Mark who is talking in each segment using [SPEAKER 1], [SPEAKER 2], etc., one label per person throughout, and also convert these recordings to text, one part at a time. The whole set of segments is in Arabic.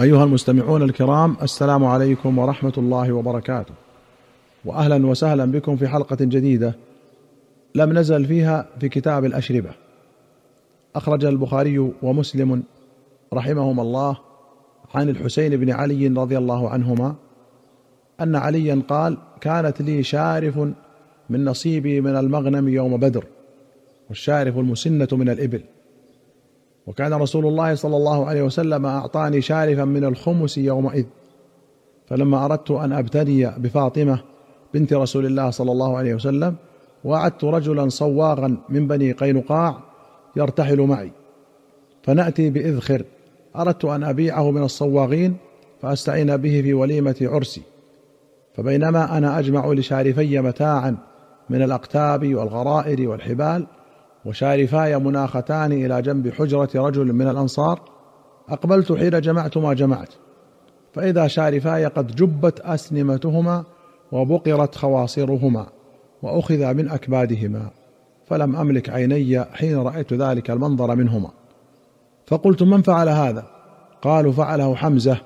[SPEAKER 1] أيها المستمعون الكرام السلام عليكم ورحمة الله وبركاته. وأهلا وسهلا بكم في حلقة جديدة لم نزل فيها في كتاب الأشربة. أخرج البخاري ومسلم رحمهما الله عن الحسين بن علي رضي الله عنهما أن عليا قال كانت لي شارف من نصيبي من المغنم يوم بدر والشارف المسنة من الإبل. وكان رسول الله صلى الله عليه وسلم أعطاني شارفا من الخمس يومئذ. فلما أردت أن أبتدي بفاطمة بنت رسول الله صلى الله عليه وسلم وعدت رجلا صواغا من بني قينقاع يرتحل معي. فنأتي باذخر أردت أن أبيعه من الصواغين فأستعين به في وليمة عرسي. فبينما أنا أجمع لشارفي متاعا من الأقتاب والغرائر والحبال وشارفاي مناختان إلى جنب حجرة رجل من الأنصار أقبلت حين جمعت ما جمعت. فإذا شارفاي قد جبت أسنمتهما وبقرت خواصرهما وأخذ من أكبادهما فلم أملك عيني حين رأيت ذلك المنظر منهما. فقلت من فعل هذا؟ قالوا فعله حمزة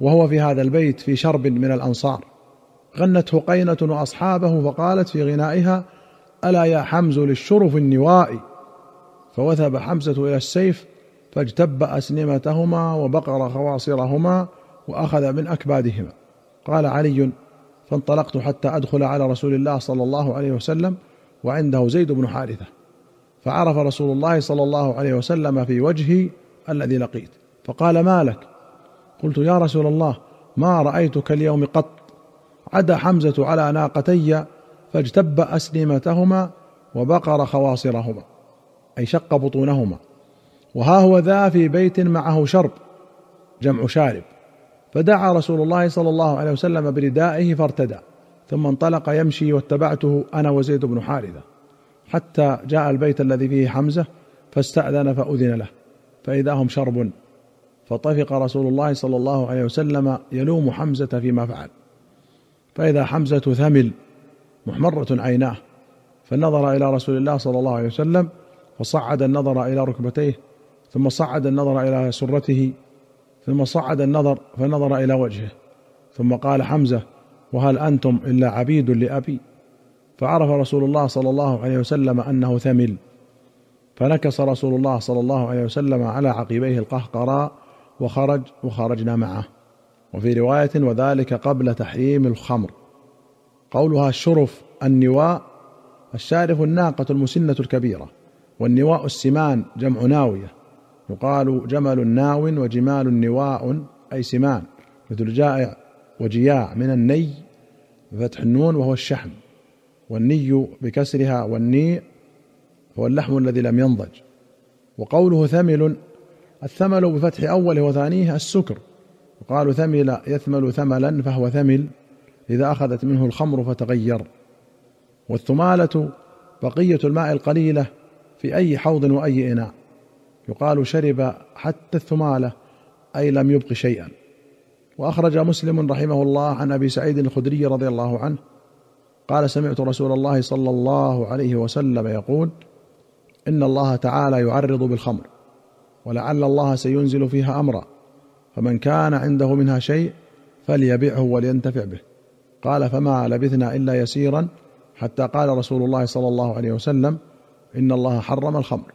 [SPEAKER 1] وهو في هذا البيت في شرب من الأنصار. غنته قينة وأصحابه فقالت في غنائها ألا يا حمز للشرف النوائي فوثب حمزة إلى السيف فاجتب اسنمتهما وبقر خواصرهما وأخذ من أكبادهما. قال علي فانطلقت حتى أدخل على رسول الله صلى الله عليه وسلم وعنده زيد بن حارثة. فعرف رسول الله صلى الله عليه وسلم في وجهي الذي لقيت. فقال ما لك؟ قلت يا رسول الله ما رأيتك اليوم قط؟ عدا حمزة على ناقتي فاجتب اسنمتهما وبقر خواصرهما أي شق بطونهما. وها هو ذا في بيت معه شرب جمع شارب. فدعا رسول الله صلى الله عليه وسلم بردائه فارتدى ثم انطلق يمشي واتبعته أنا وزيد بن حارثة. حتى جاء البيت الذي فيه حمزة فاستأذن فأذن له فإذا هم شرب. فطفق رسول الله صلى الله عليه وسلم يلوم حمزة فيما فعل. فإذا حمزة ثمل محمرة عيناه فنظر إلى رسول الله صلى الله عليه وسلم فصعد النظر إلى ركبتيه ثم صعد النظر إلى سرته ثم صعد النظر فنظر إلى وجهه ثم قال حمزة وهل أنتم إلا عبيد لأبي؟ فعرف رسول الله صلى الله عليه وسلم أنه ثمل فنكص رسول الله صلى الله عليه وسلم على عقبيه القهقراء وخرج وخرجنا معه. وفي رواية وذلك قبل تحريم الخمر. قولها الشرف النواء الشارف الناقة المسنة الكبيرة والنواء السمان جمع ناوية يقال جمل ناو وجمال نواء أي سمان مثل جائع وجياع من الني بفتح النون وهو الشحم والني بكسرها والني هو اللحم الذي لم ينضج. وقوله ثمل الثمل بفتح أوله وثانيه السكر يقال ثمل يثمل ثملا فهو ثمل. إذا أخذت منه الخمر فتغير والثمالة بقية الماء القليلة في أي حوض وأي إناء. يقال شرب حتى الثمالة أي لم يبق شيئا. وأخرج مسلم رحمه الله عن أبي سعيد الخدري رضي الله عنه قال سمعت رسول الله صلى الله عليه وسلم يقول إن الله تعالى يعرض بالخمر ولعل الله سينزل فيها أمرا فمن كان عنده منها شيء فليبعه ولينتفع به. قال فما لبثنا إلا يسيرا حتى قال رسول الله صلى الله عليه وسلم إن الله حرم الخمر.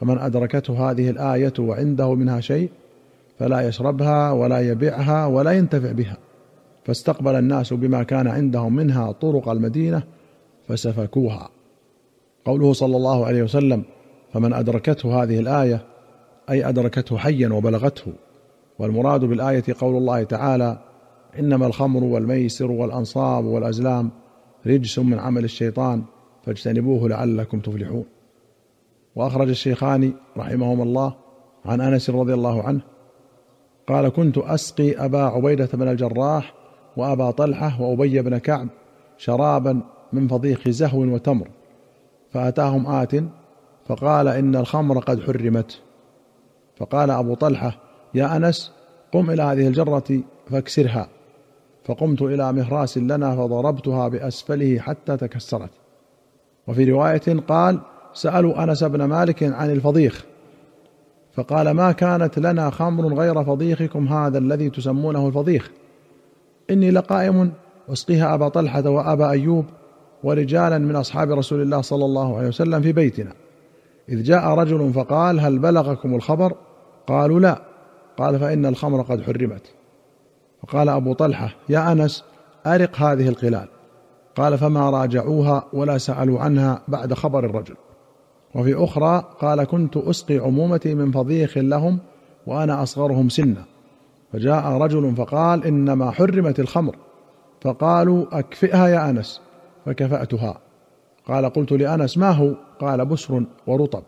[SPEAKER 1] فمن أدركته هذه الآية وعنده منها شيء فلا يشربها ولا يبيعها ولا ينتفع بها. فاستقبل الناس بما كان عندهم منها طرق المدينة فسفكوها. قوله صلى الله عليه وسلم فمن أدركته هذه الآية أي أدركته حيا وبلغته. والمراد بالآية قول الله تعالى إنما الخمر والميسر والأنصاب والأزلام رجس من عمل الشيطان فاجتنبوه لعلكم تفلحون. وأخرج الشيخان رحمهما الله عن أنس رضي الله عنه قال كنت أسقي أبا عبيدة بن الجراح وأبا طلحة وأبي بن كعب شرابا من فضيخ زهو وتمر فأتاهم آت فقال إن الخمر قد حرمت فقال أبو طلحة يا أنس قم إلى هذه الجرة فاكسرها فقمت إلى مهراس لنا فضربتها بأسفله حتى تكسرت. وفي رواية قال سألوا أنس بن مالك عن الفضيخ. فقال ما كانت لنا خمر غير فضيخكم هذا الذي تسمونه الفضيخ؟ إني لقائم أسقيها أبا طلحة وأبا أيوب ورجالا من أصحاب رسول الله صلى الله عليه وسلم في بيتنا. إذ جاء رجل فقال هل بلغكم الخبر؟ قالوا لا. قال فإن الخمر قد حرمت. فقال أبو طلحة يا أنس أرق هذه القلال. قال فما راجعوها ولا سألوا عنها بعد خبر الرجل. وفي أخرى قال كنت أسقي عمومتي من فضيخ لهم وأنا أصغرهم سنا فجاء رجل فقال إنما حرمت الخمر. فقالوا أكفئها يا أنس. فكفأتها. قال قلت لأنس ما هو؟ قال بسر ورطب.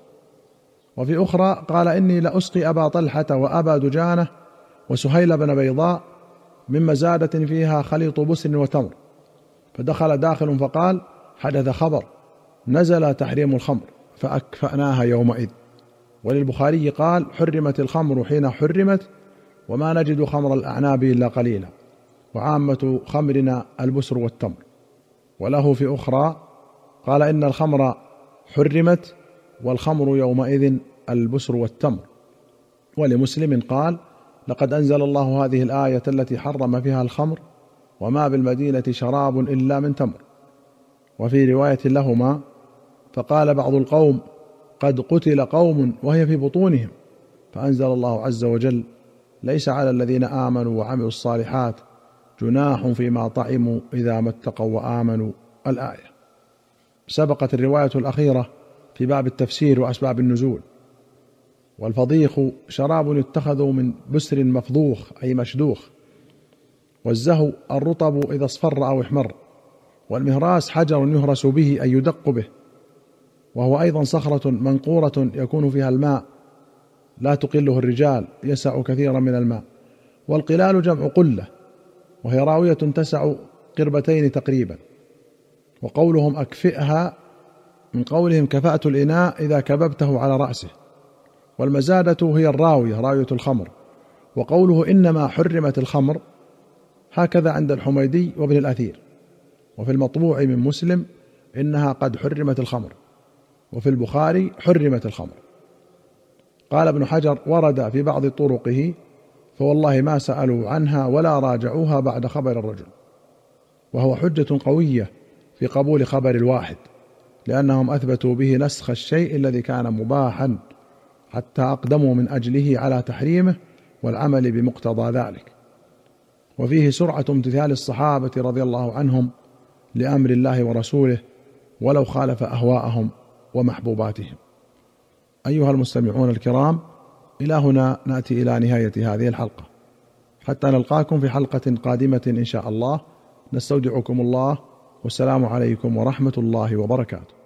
[SPEAKER 1] وفي أخرى قال إني لأسقي أبا طلحة وأبا دجانة وسهيل بن بيضاء من مزاده فيها خليط بسر وتمر. فدخل داخل فقال حدث خبر نزل تحريم الخمر فأكفأناها يومئذ. وللبخاري قال حرمت الخمر حين حرمت وما نجد خمر الأعناب إلا قليلا. وعامة خمرنا البسر والتمر. وله في أخرى قال إن الخمر حرمت والخمر يومئذ البسر والتمر. ولمسلم قال لقد أنزل الله هذه الآية التي حرم فيها الخمر وما بالمدينة شراب إلا من تمر. وفي رواية لهما فقال بعض القوم قد قتل قوم وهي في بطونهم. فأنزل الله عز وجل ليس على الذين آمنوا وعملوا الصالحات جناح فيما طعموا إذا ما اتقوا وآمنوا الآية. سبقت الرواية الأخيرة في باب التفسير وأسباب النزول. والفضيخ شراب يتخذ من بسر مفضوخ أي مشدوخ. والزهو الرطب إذا اصفر أو احمر. والمهراس حجر يهرس به أي يدق به. وهو أيضا صخرة منقورة يكون فيها الماء. لا تقله الرجال يسع كثيرا من الماء. والقلال جمع قلة وهي راوية تسع قربتين تقريبا. وقولهم أكفئها من قولهم كفأت الإناء إذا كببته على رأسه. والمزادة هي الراوية راوية الخمر. وقوله إنما حرمت الخمر هكذا عند الحميدي وابن الأثير. وفي المطبوع من مسلم إنها قد حرمت الخمر. وفي البخاري حرمت الخمر. قال ابن حجر ورد في بعض طرقه فوالله ما سألوا عنها ولا راجعوها بعد خبر الرجل. وهو حجة قوية في قبول خبر الواحد لأنهم أثبتوا به نسخ الشيء الذي كان مباحا. حتى أقدموا من أجله على تحريمه والعمل بمقتضى ذلك. وفيه سرعة امتثال الصحابة رضي الله عنهم لأمر الله ورسوله ولو خالف أهواءهم ومحبوباتهم. أيها المستمعون الكرام إلى هنا نأتي إلى نهاية هذه الحلقة. حتى نلقاكم في حلقة قادمة إن شاء الله. نستودعكم الله. والسلام عليكم ورحمة الله وبركاته.